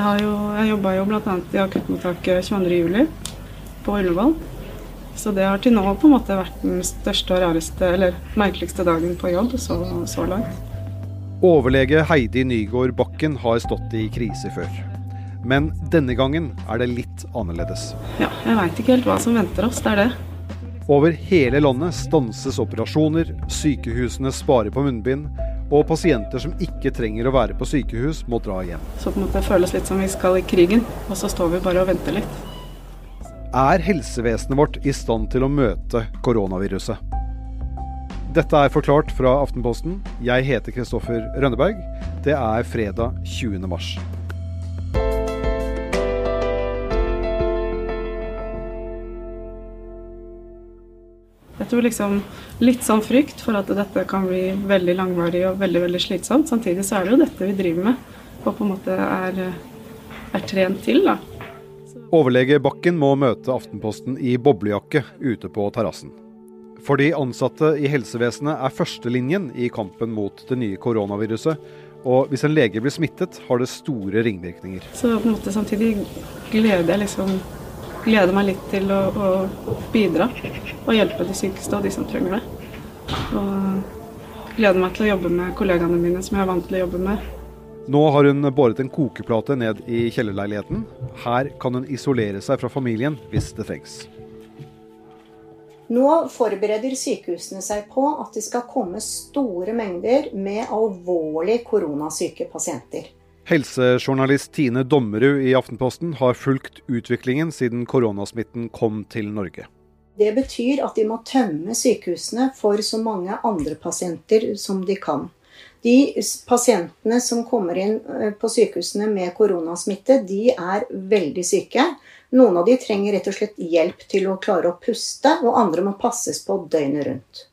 Jeg, har jo, jeg jobba jo bl.a. i akuttmottaket 22.07. på Ullevål. Så det har til nå på en måte vært den største og rareste, eller merkeligste dagen på jobb så, så langt. Overlege Heidi Nygård Bakken har stått i krise før. Men denne gangen er det litt annerledes. Ja, jeg veit ikke helt hva som venter oss. Det er det. Over hele landet stanses operasjoner, sykehusene sparer på munnbind, og pasienter som ikke trenger å være på sykehus, må dra hjem. Så på en måte føles litt som vi skal i krigen, og så står vi bare og venter litt. Er helsevesenet vårt i stand til å møte koronaviruset? Dette er forklart fra Aftenposten. Jeg heter Kristoffer Rønneberg. Det er fredag 20. mars. Jeg tror liksom litt sånn frykt for at dette kan bli veldig langvarig og veldig veldig slitsomt. Samtidig så er det jo dette vi driver med, og på en måte er, er trent til. da. Overlege Bakken må møte Aftenposten i boblejakke ute på terrassen. For de ansatte i helsevesenet er førstelinjen i kampen mot det nye koronaviruset. Og hvis en lege blir smittet, har det store ringvirkninger. Så på en måte samtidig gleder jeg liksom gleder meg litt til å, å, bidra og hjelpe de sykeste og de som trenger det. Og gleder meg til å jobbe med kollegaene mine som jeg er vant til å jobbe med. Nå har hun båret en kokeplate ned i kjellerleiligheten. Her kan hun isolere seg fra familien hvis det trengs. Nå forbereder sykehusene seg på at det skal komme store mengder med alvorlig koronasyke pasienter. Helsejournalist Tine Dommerud i Aftenposten har fulgt utviklingen siden koronasmitten kom til Norge. Det betyr at de må tømme sykehusene for så mange andre pasienter som de kan. De pasientene som kommer inn eh, på sykehusene med koronasmitte, de er veldig syke. Noen av de trenger rett og slett hjelp til å klare å puste, og andre må passes på døgnet rundt.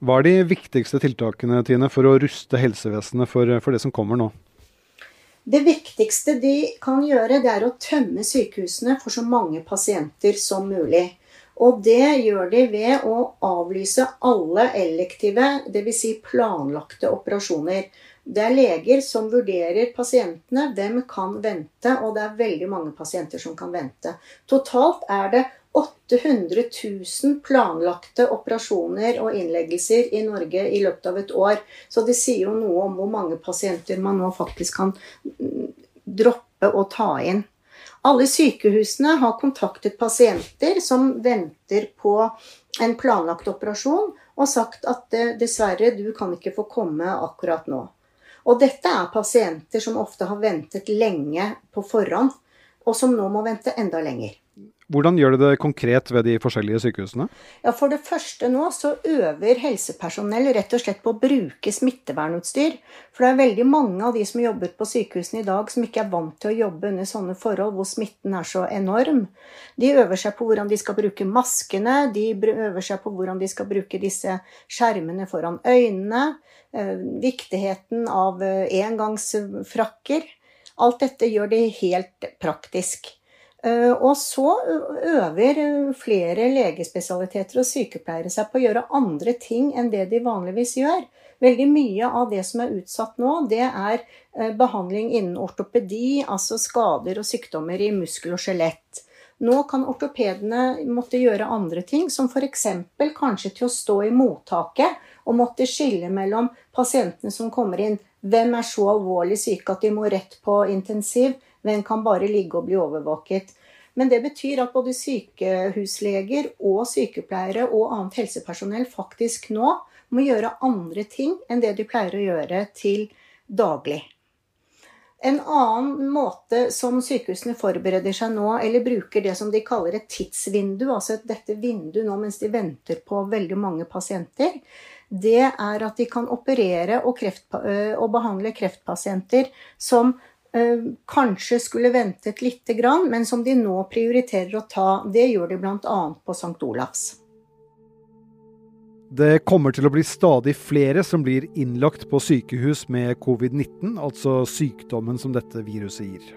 Hva er de viktigste tiltakene Tine, for å ruste helsevesenet for, for det som kommer nå? Det viktigste de kan gjøre, det er å tømme sykehusene for så mange pasienter som mulig. Og det gjør de ved å avlyse alle elektive, dvs. Si planlagte operasjoner. Det er leger som vurderer pasientene. Hvem kan vente? Og det er veldig mange pasienter som kan vente. Totalt er det 800 000 planlagte operasjoner og innleggelser i Norge i løpet av et år. Så det sier jo noe om hvor mange pasienter man nå faktisk kan droppe å ta inn. Alle sykehusene har kontaktet pasienter som venter på en planlagt operasjon, og sagt at dessverre, du kan ikke få komme akkurat nå. Og dette er pasienter som ofte har ventet lenge på forhånd, og som nå må vente enda lenger. Hvordan gjør det det konkret ved de forskjellige sykehusene? Ja, For det første nå så øver helsepersonell rett og slett på å bruke smittevernutstyr. For det er veldig mange av de som jobber på sykehusene i dag som ikke er vant til å jobbe under sånne forhold hvor smitten er så enorm. De øver seg på hvordan de skal bruke maskene, de øver seg på hvordan de skal bruke disse skjermene foran øynene. Eh, viktigheten av eh, engangsfrakker. Alt dette gjør de helt praktisk. Eh, og så øver flere legespesialiteter og sykepleiere seg på å gjøre andre ting enn det de vanligvis gjør. Veldig mye av det som er utsatt nå, det er behandling innen ortopedi, altså skader og sykdommer i muskel og skjelett. Nå kan ortopedene måtte gjøre andre ting, som f.eks. kanskje til å stå i mottaket og måtte skille mellom pasientene som kommer inn. Hvem er så alvorlig syke at de må rett på intensiv? Hvem kan bare ligge og bli overvåket? Men det betyr at både sykehusleger og sykepleiere og annet helsepersonell faktisk nå må gjøre andre ting enn det de pleier å gjøre til daglig. En annen måte som sykehusene forbereder seg nå, eller bruker det som de kaller et tidsvindu, altså dette vinduet nå mens de venter på veldig mange pasienter, det er at de kan operere og, kreft, og behandle kreftpasienter som øh, kanskje skulle ventet lite grann, men som de nå prioriterer å ta. Det gjør de bl.a. på St. Olavs. Det kommer til å bli stadig flere som blir innlagt på sykehus med covid-19, altså sykdommen som dette viruset gir.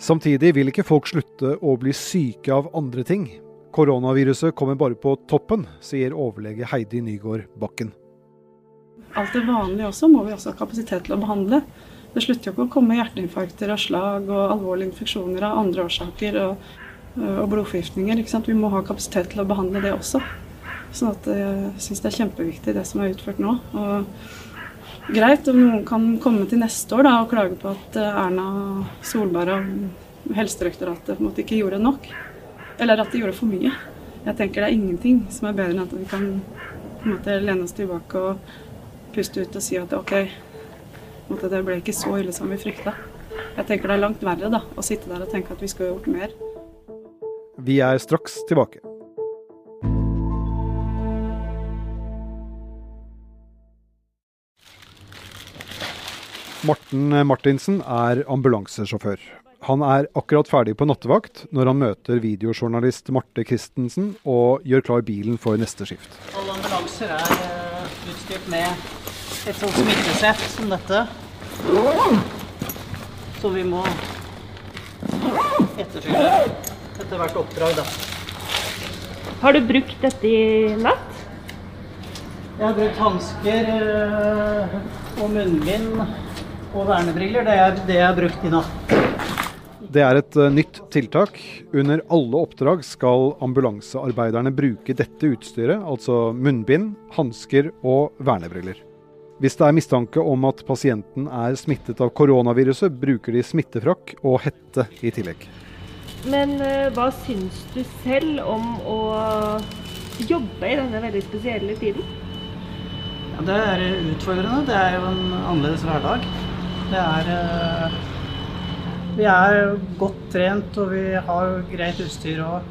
Samtidig vil ikke folk slutte å bli syke av andre ting. Koronaviruset kommer bare på toppen, sier overlege Heidi Nygård Bakken. Alt det vanlige også må vi også ha kapasitet til å behandle. Det slutter jo ikke å komme hjerteinfarkter og slag og alvorlige infeksjoner av andre årsaker og, og blodforgiftninger. Vi må ha kapasitet til å behandle det også. Sånn at jeg syns det er kjempeviktig det som er utført nå. Og greit om noen kan komme til neste år da, og klage på at Erna Solberg og Helsedirektoratet ikke gjorde nok. Eller at de gjorde for mye. Jeg tenker det er ingenting som er bedre enn at vi kan på en måte lene oss tilbake og puste ut og si at OK, det ble ikke så ille som vi frykta. Jeg tenker det er langt verre da, å sitte der og tenke at vi skulle gjort mer. Vi er straks tilbake. Morten Martinsen er ambulansesjåfør. Han er akkurat ferdig på nattevakt når han møter videojournalist Marte Christensen og gjør klar bilen for neste skift. Alle ambulanser er uh, utstyrt med et sånt smittesett som dette. Så vi må etterfylle etter hvert oppdrag, da. Har du brukt dette i natt? Jeg har brukt hansker øh, og munnbind og vernebriller. Det er det jeg har brukt i natt. Det er et uh, nytt tiltak. Under alle oppdrag skal ambulansearbeiderne bruke dette utstyret, altså munnbind, hansker og vernebriller. Hvis det er mistanke om at pasienten er smittet av koronaviruset, bruker de smittefrakk og hette i tillegg. Men uh, hva syns du selv om å jobbe i denne veldig spesielle tiden? Ja, det er utfordrende. Det er jo en annerledes hverdag. Det er uh, Vi er godt trent og vi har greit utstyr og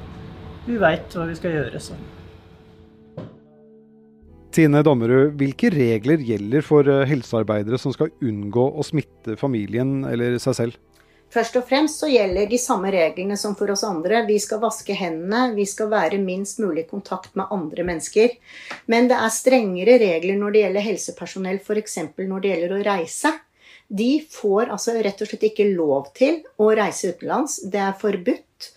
vi veit hva vi skal gjøre. Så. Tine Dommerud, hvilke regler gjelder for eh, helsearbeidere som skal unngå å smitte familien eller seg selv? Først og fremst så gjelder de samme reglene som for oss andre. Vi skal vaske hendene, vi skal være minst mulig i kontakt med andre mennesker. Men det er strengere regler når det gjelder helsepersonell, f.eks. når det gjelder å reise. De får altså rett og slett ikke lov til å reise utenlands. Det er forbudt.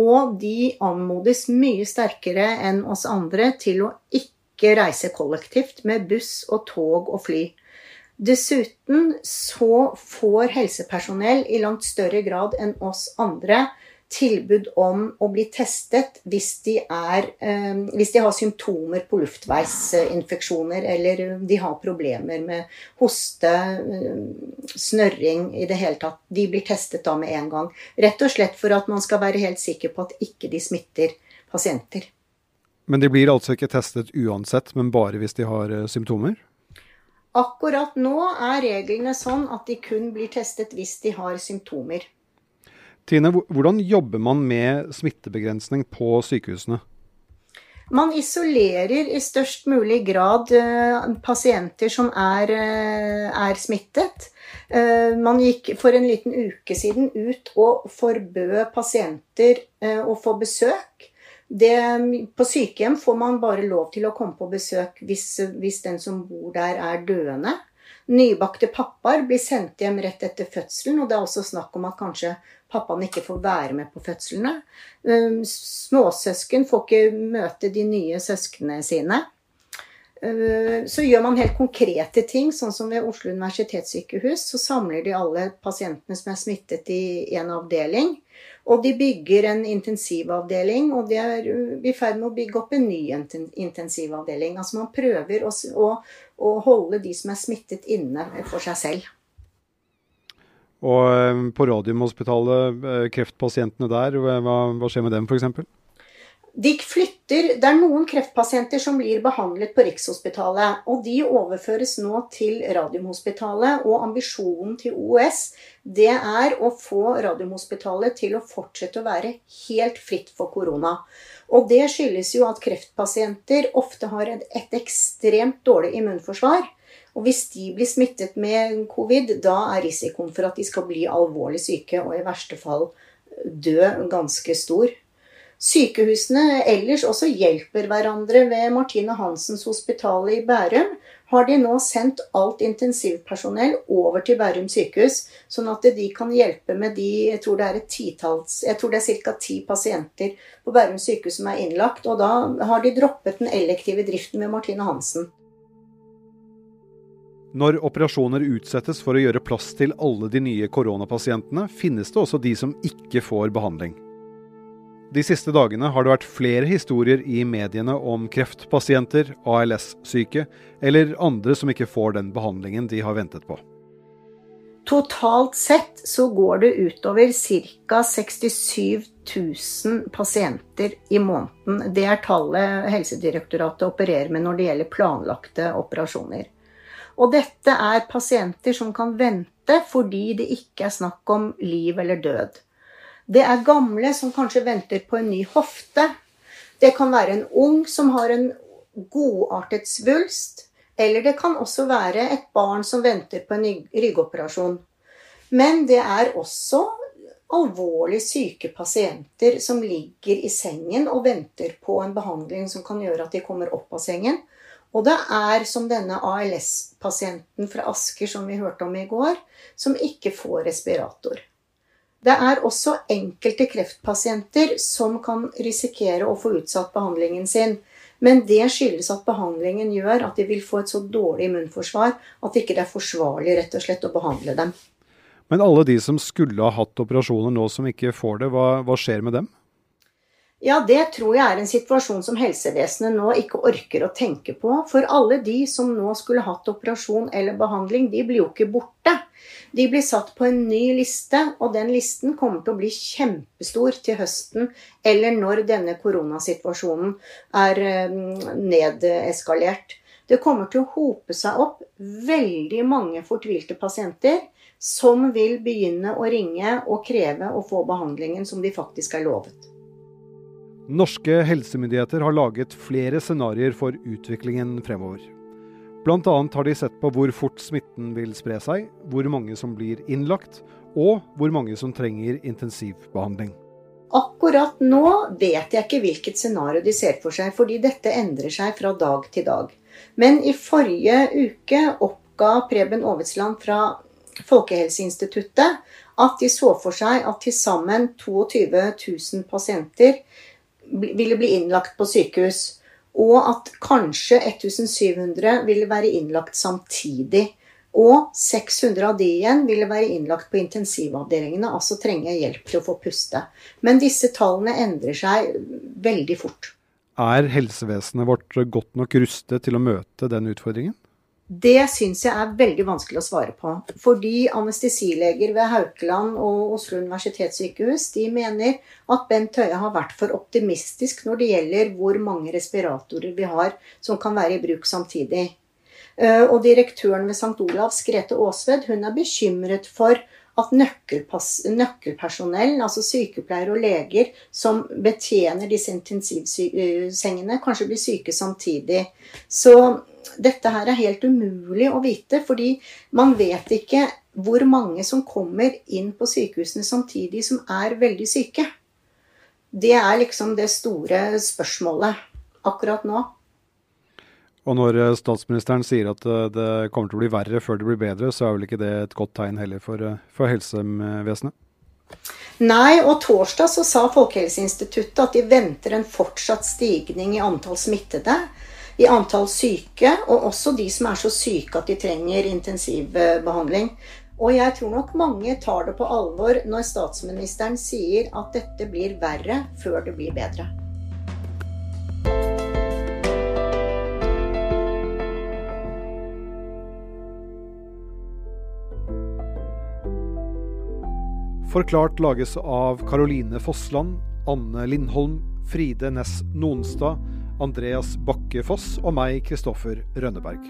Og de anmodes mye sterkere enn oss andre til å ikke reise kollektivt med buss og tog og fly. Dessuten så får helsepersonell i langt større grad enn oss andre tilbud om å bli testet hvis de, er, eh, hvis de har symptomer på luftveisinfeksjoner eller de har problemer med hoste, eh, snørring i det hele tatt. De blir testet da med en gang. Rett og slett for at man skal være helt sikker på at ikke de smitter pasienter. Men de blir altså ikke testet uansett, men bare hvis de har eh, symptomer? Akkurat nå er reglene sånn at de kun blir testet hvis de har symptomer. Tine, hvordan jobber man med smittebegrensning på sykehusene? Man isolerer i størst mulig grad uh, pasienter som er, uh, er smittet. Uh, man gikk for en liten uke siden ut og forbød pasienter å få besøk. Det, på sykehjem får man bare lov til å komme på besøk hvis, hvis den som bor der, er døende. Nybakte pappaer blir sendt hjem rett etter fødselen, og det er også snakk om at kanskje pappaen ikke får være med på fødslene. Ehm, småsøsken får ikke møte de nye søsknene sine. Ehm, så gjør man helt konkrete ting, sånn som ved Oslo universitetssykehus. Så samler de alle pasientene som er smittet i en avdeling. Og de bygger en intensivavdeling, og de er i ferd med å bygge opp en ny intensivavdeling. Altså man prøver å, å, å holde de som er smittet inne for seg selv. Og eh, på Radiumhospitalet, eh, kreftpasientene der, hva, hva skjer med dem f.eks.? De flytter, Det er noen kreftpasienter som blir behandlet på Rikshospitalet. og De overføres nå til Radiumhospitalet. og Ambisjonen til OS det er å få Radiumhospitalet til å fortsette å være helt fritt for korona. Og Det skyldes jo at kreftpasienter ofte har et ekstremt dårlig immunforsvar. Og Hvis de blir smittet med covid, da er risikoen for at de skal bli alvorlig syke og i verste fall dø ganske stor. Sykehusene ellers også hjelper hverandre. Ved Martine Hansens hospital i Bærum har de nå sendt alt intensivpersonell over til Bærum sykehus, sånn at de kan hjelpe med de Jeg tror det er et titalls, jeg tror det er ca. ti pasienter på Bærum sykehus som er innlagt. Og da har de droppet den elektive driften ved Martine Hansen. Når operasjoner utsettes for å gjøre plass til alle de nye koronapasientene, finnes det også de som ikke får behandling. De siste dagene har det vært flere historier i mediene om kreftpasienter, ALS-syke eller andre som ikke får den behandlingen de har ventet på. Totalt sett så går det utover ca. 67 000 pasienter i måneden. Det er tallet Helsedirektoratet opererer med når det gjelder planlagte operasjoner. Og dette er pasienter som kan vente fordi det ikke er snakk om liv eller død. Det er gamle som kanskje venter på en ny hofte. Det kan være en ung som har en godartet svulst. Eller det kan også være et barn som venter på en ryggoperasjon. Men det er også alvorlig syke pasienter som ligger i sengen og venter på en behandling som kan gjøre at de kommer opp av sengen. Og det er som denne ALS-pasienten fra Asker som vi hørte om i går, som ikke får respirator. Det er også enkelte kreftpasienter som kan risikere å få utsatt behandlingen sin. Men det skyldes at behandlingen gjør at de vil få et så dårlig immunforsvar at det ikke er forsvarlig rett og slett å behandle dem. Men alle de som skulle ha hatt operasjoner nå som ikke får det, hva, hva skjer med dem? Ja, det tror jeg er en situasjon som helsevesenet nå ikke orker å tenke på. For alle de som nå skulle hatt operasjon eller behandling, de blir jo ikke borte. De blir satt på en ny liste, og den listen kommer til å bli kjempestor til høsten eller når denne koronasituasjonen er eh, nedeskalert. Det kommer til å hope seg opp veldig mange fortvilte pasienter som vil begynne å ringe og kreve å få behandlingen som de faktisk er lovet. Norske helsemyndigheter har laget flere scenarioer for utviklingen fremover. Bl.a. har de sett på hvor fort smitten vil spre seg, hvor mange som blir innlagt, og hvor mange som trenger intensivbehandling. Akkurat nå vet jeg ikke hvilket scenario de ser for seg, fordi dette endrer seg fra dag til dag. Men i forrige uke oppga Preben Aavitsland fra Folkehelseinstituttet at de så for seg at til sammen 22 000 pasienter ville bli innlagt på sykehus. Og at kanskje 1700 ville være innlagt samtidig. Og 600 av de igjen ville være innlagt på intensivavdelingene, altså trenge hjelp til å få puste. Men disse tallene endrer seg veldig fort. Er helsevesenet vårt godt nok rustet til å møte den utfordringen? Det syns jeg er veldig vanskelig å svare på. Fordi anestesileger ved Haukeland og Oslo universitetssykehus de mener at Bent Høie har vært for optimistisk når det gjelder hvor mange respiratorer vi har som kan være i bruk samtidig. Eh, og direktøren ved St. Olavs, Grete Aasved, hun er bekymret for at nøkkelpersonell, altså sykepleiere og leger som betjener disse intensivsengene, kanskje blir syke samtidig. Så dette her er helt umulig å vite, fordi man vet ikke hvor mange som kommer inn på sykehusene samtidig som er veldig syke. Det er liksom det store spørsmålet akkurat nå. Og når eh, statsministeren sier at eh, det kommer til å bli verre før det blir bedre, så er vel ikke det et godt tegn heller for, eh, for helsevesenet? Nei, og torsdag så sa Folkehelseinstituttet at de venter en fortsatt stigning i antall smittede i antall syke, og også de som er så syke at de trenger intensivbehandling. Og jeg tror nok mange tar det på alvor når statsministeren sier at dette blir verre før det blir bedre. Forklart lages av Caroline Fossland, Anne Lindholm, Fride Næss Nonstad, Andreas Bakke Foss og meg, Kristoffer Rønneberg.